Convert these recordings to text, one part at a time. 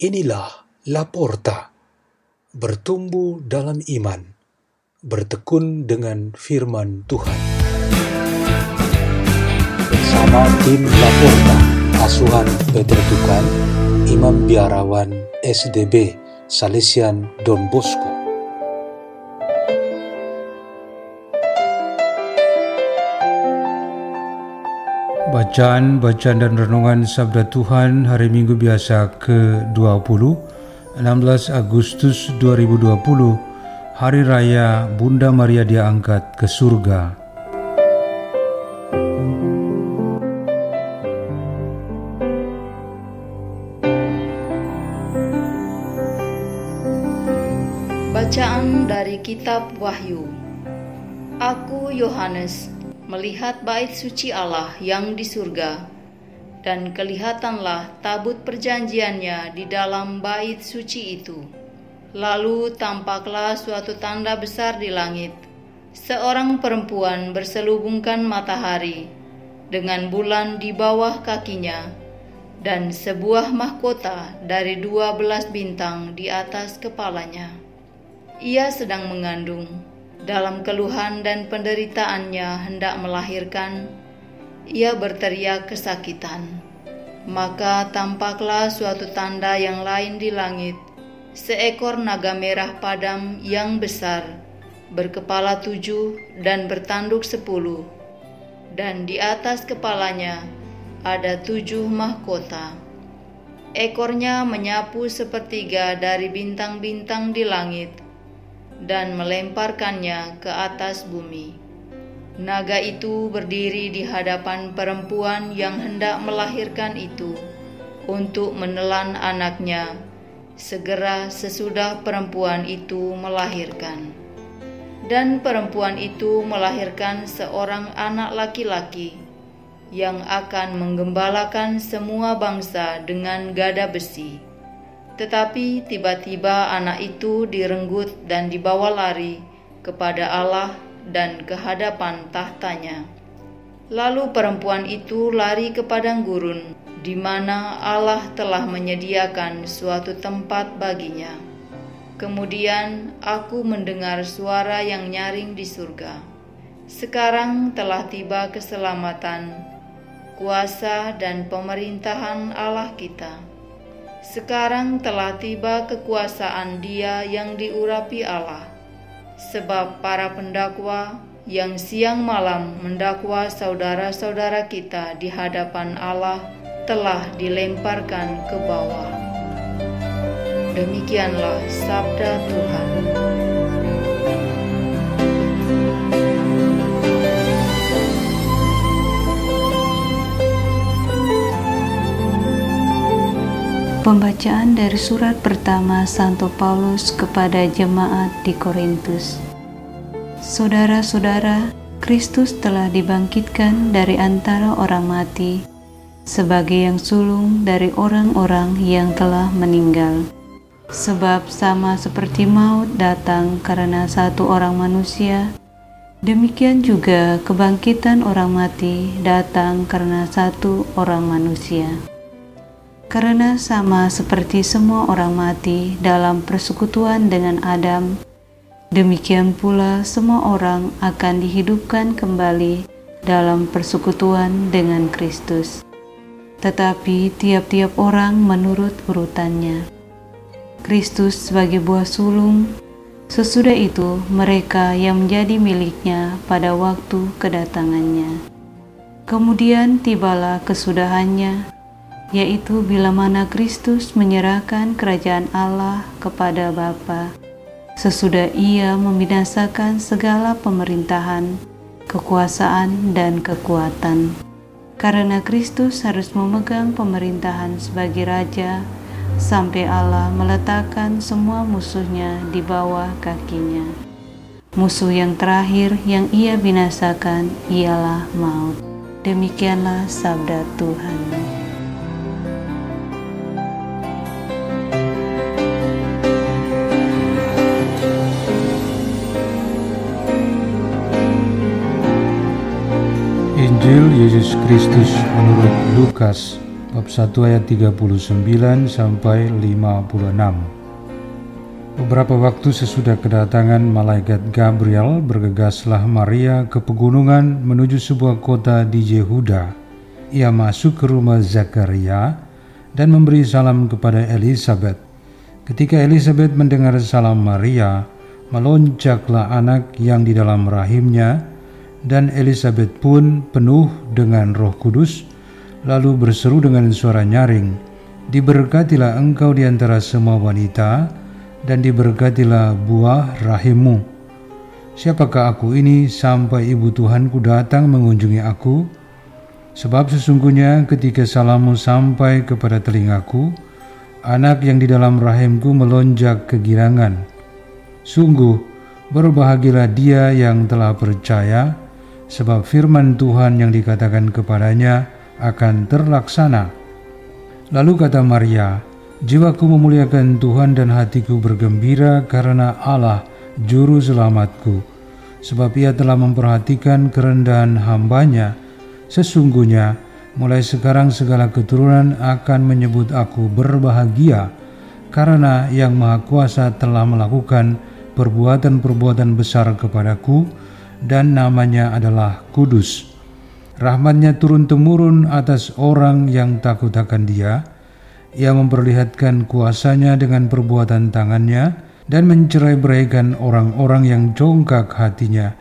Inilah Laporta, bertumbuh dalam iman, bertekun dengan firman Tuhan. Bersama tim Laporta, asuhan Peter Tukan, Imam Biarawan SDB, Salesian Don Bosco. Bacaan, bacaan dan renungan Sabda Tuhan hari Minggu biasa ke-20, 16 Agustus 2020, Hari Raya Bunda Maria diangkat ke surga. Bacaan dari Kitab Wahyu Aku Yohanes melihat bait suci Allah yang di surga, dan kelihatanlah tabut perjanjiannya di dalam bait suci itu. Lalu tampaklah suatu tanda besar di langit, seorang perempuan berselubungkan matahari dengan bulan di bawah kakinya, dan sebuah mahkota dari dua belas bintang di atas kepalanya. Ia sedang mengandung dalam keluhan dan penderitaannya hendak melahirkan, ia berteriak kesakitan. Maka tampaklah suatu tanda yang lain di langit, seekor naga merah padam yang besar, berkepala tujuh dan bertanduk sepuluh, dan di atas kepalanya ada tujuh mahkota. Ekornya menyapu sepertiga dari bintang-bintang di langit, dan melemparkannya ke atas bumi. Naga itu berdiri di hadapan perempuan yang hendak melahirkan itu untuk menelan anaknya segera sesudah perempuan itu melahirkan. Dan perempuan itu melahirkan seorang anak laki-laki yang akan menggembalakan semua bangsa dengan gada besi tetapi tiba-tiba anak itu direnggut dan dibawa lari kepada Allah dan ke hadapan tahtanya. Lalu perempuan itu lari ke padang gurun, di mana Allah telah menyediakan suatu tempat baginya. Kemudian aku mendengar suara yang nyaring di surga. Sekarang telah tiba keselamatan, kuasa, dan pemerintahan Allah kita sekarang telah tiba kekuasaan Dia yang diurapi Allah, sebab para pendakwa yang siang malam mendakwa saudara-saudara kita di hadapan Allah telah dilemparkan ke bawah. Demikianlah sabda Tuhan. Pembacaan dari surat pertama Santo Paulus kepada jemaat di Korintus. Saudara-saudara, Kristus telah dibangkitkan dari antara orang mati sebagai yang sulung dari orang-orang yang telah meninggal. Sebab sama seperti maut datang karena satu orang manusia, demikian juga kebangkitan orang mati datang karena satu orang manusia karena sama seperti semua orang mati dalam persekutuan dengan Adam, demikian pula semua orang akan dihidupkan kembali dalam persekutuan dengan Kristus. Tetapi tiap-tiap orang menurut urutannya. Kristus sebagai buah sulung, sesudah itu mereka yang menjadi miliknya pada waktu kedatangannya. Kemudian tibalah kesudahannya, yaitu bila mana Kristus menyerahkan kerajaan Allah kepada Bapa, sesudah ia membinasakan segala pemerintahan, kekuasaan, dan kekuatan. Karena Kristus harus memegang pemerintahan sebagai Raja, sampai Allah meletakkan semua musuhnya di bawah kakinya. Musuh yang terakhir yang ia binasakan ialah maut. Demikianlah sabda Tuhan. Injil Yesus Kristus menurut Lukas bab 1 ayat 39 sampai 56. Beberapa waktu sesudah kedatangan malaikat Gabriel, bergegaslah Maria ke pegunungan menuju sebuah kota di Yehuda. Ia masuk ke rumah Zakaria dan memberi salam kepada Elizabeth. Ketika Elizabeth mendengar salam Maria, melonjaklah anak yang di dalam rahimnya, dan Elizabeth pun penuh dengan roh kudus, lalu berseru dengan suara nyaring, Diberkatilah engkau di antara semua wanita, dan diberkatilah buah rahimmu. Siapakah aku ini sampai ibu Tuhanku datang mengunjungi aku? Sebab sesungguhnya ketika salammu sampai kepada telingaku, anak yang di dalam rahimku melonjak kegirangan. Sungguh, berbahagialah dia yang telah percaya, sebab firman Tuhan yang dikatakan kepadanya akan terlaksana. Lalu kata Maria, Jiwaku memuliakan Tuhan dan hatiku bergembira karena Allah juru selamatku. Sebab ia telah memperhatikan kerendahan hambanya. Sesungguhnya mulai sekarang segala keturunan akan menyebut aku berbahagia karena yang Maha Kuasa telah melakukan perbuatan-perbuatan besar kepadaku dan namanya adalah kudus. Rahmatnya turun-temurun atas orang yang takut akan dia, ia memperlihatkan kuasanya dengan perbuatan tangannya dan mencerai-beraikan orang-orang yang jongkak hatinya.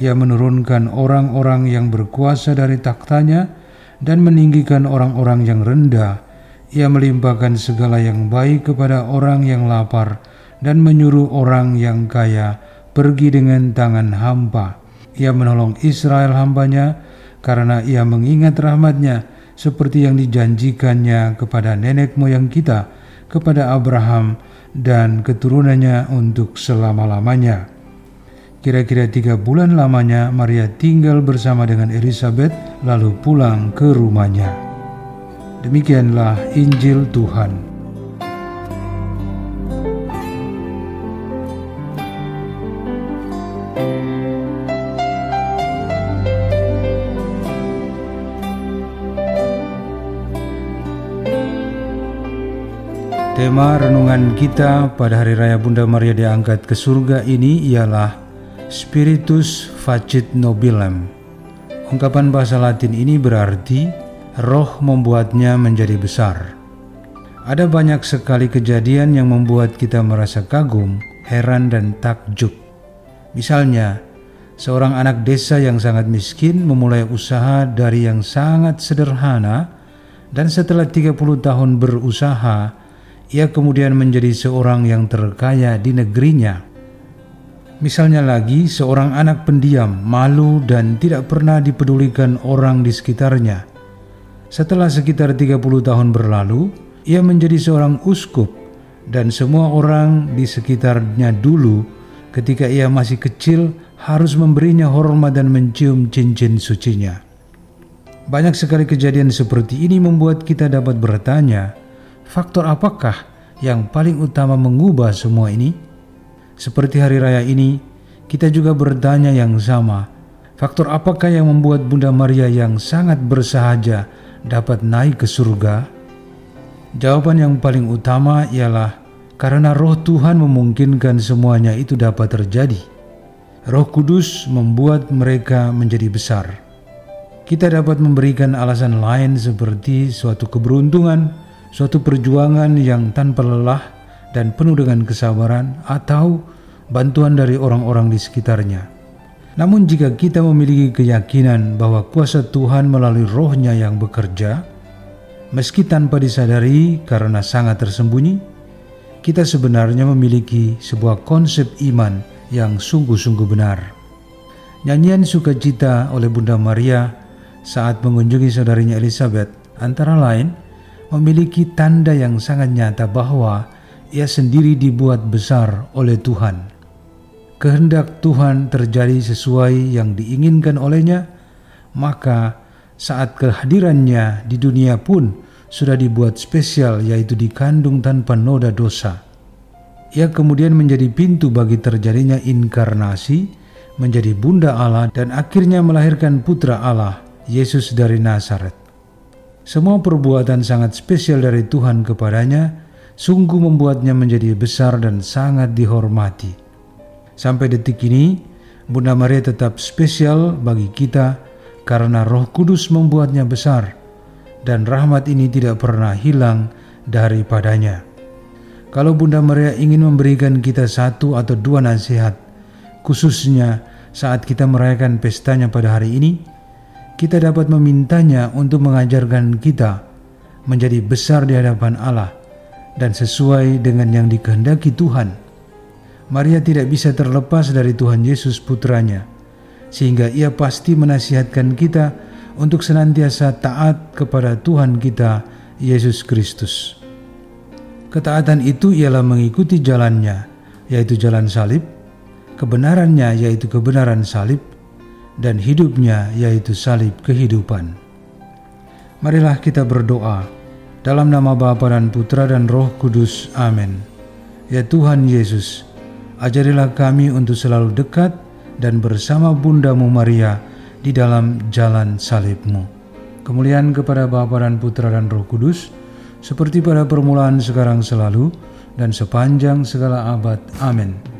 Ia menurunkan orang-orang yang berkuasa dari taktanya dan meninggikan orang-orang yang rendah. Ia melimpahkan segala yang baik kepada orang yang lapar dan menyuruh orang yang kaya pergi dengan tangan hampa. Ia menolong Israel hambanya karena ia mengingat rahmatnya seperti yang dijanjikannya kepada nenek moyang kita, kepada Abraham dan keturunannya untuk selama-lamanya. Kira-kira tiga bulan lamanya Maria tinggal bersama dengan Elizabeth lalu pulang ke rumahnya. Demikianlah Injil Tuhan. Tema renungan kita pada hari raya Bunda Maria diangkat ke surga ini ialah Spiritus Facit Nobilem. Ungkapan bahasa Latin ini berarti roh membuatnya menjadi besar. Ada banyak sekali kejadian yang membuat kita merasa kagum, heran dan takjub. Misalnya, seorang anak desa yang sangat miskin memulai usaha dari yang sangat sederhana dan setelah 30 tahun berusaha, ia kemudian menjadi seorang yang terkaya di negerinya. Misalnya lagi, seorang anak pendiam, malu dan tidak pernah dipedulikan orang di sekitarnya. Setelah sekitar 30 tahun berlalu, ia menjadi seorang uskup dan semua orang di sekitarnya dulu ketika ia masih kecil harus memberinya hormat dan mencium cincin sucinya. Banyak sekali kejadian seperti ini membuat kita dapat bertanya, Faktor apakah yang paling utama mengubah semua ini? Seperti hari raya ini, kita juga bertanya yang sama. Faktor apakah yang membuat Bunda Maria yang sangat bersahaja dapat naik ke surga? Jawaban yang paling utama ialah karena roh Tuhan memungkinkan semuanya itu dapat terjadi. Roh Kudus membuat mereka menjadi besar. Kita dapat memberikan alasan lain seperti suatu keberuntungan, suatu perjuangan yang tanpa lelah dan penuh dengan kesabaran atau bantuan dari orang-orang di sekitarnya. Namun jika kita memiliki keyakinan bahwa kuasa Tuhan melalui rohnya yang bekerja, meski tanpa disadari karena sangat tersembunyi, kita sebenarnya memiliki sebuah konsep iman yang sungguh-sungguh benar. Nyanyian sukacita oleh Bunda Maria saat mengunjungi saudarinya Elizabeth antara lain memiliki tanda yang sangat nyata bahwa ia sendiri dibuat besar oleh Tuhan. Kehendak Tuhan terjadi sesuai yang diinginkan olehnya, maka saat kehadirannya di dunia pun sudah dibuat spesial yaitu dikandung tanpa noda dosa. Ia kemudian menjadi pintu bagi terjadinya inkarnasi, menjadi bunda Allah dan akhirnya melahirkan putra Allah, Yesus dari Nazaret. Semua perbuatan sangat spesial dari Tuhan kepadanya sungguh membuatnya menjadi besar dan sangat dihormati. Sampai detik ini, Bunda Maria tetap spesial bagi kita karena Roh Kudus membuatnya besar, dan rahmat ini tidak pernah hilang daripadanya. Kalau Bunda Maria ingin memberikan kita satu atau dua nasihat, khususnya saat kita merayakan pestanya pada hari ini, kita dapat memintanya untuk mengajarkan kita menjadi besar di hadapan Allah dan sesuai dengan yang dikehendaki Tuhan. Maria tidak bisa terlepas dari Tuhan Yesus putranya, sehingga ia pasti menasihatkan kita untuk senantiasa taat kepada Tuhan kita, Yesus Kristus. Ketaatan itu ialah mengikuti jalannya, yaitu jalan salib, kebenarannya yaitu kebenaran salib, dan hidupnya yaitu salib kehidupan. Marilah kita berdoa dalam nama Bapa dan Putra dan Roh Kudus. Amin. Ya Tuhan Yesus, ajarilah kami untuk selalu dekat dan bersama Bundamu Maria di dalam jalan salibmu. Kemuliaan kepada Bapa dan Putra dan Roh Kudus, seperti pada permulaan sekarang selalu, dan sepanjang segala abad. Amin.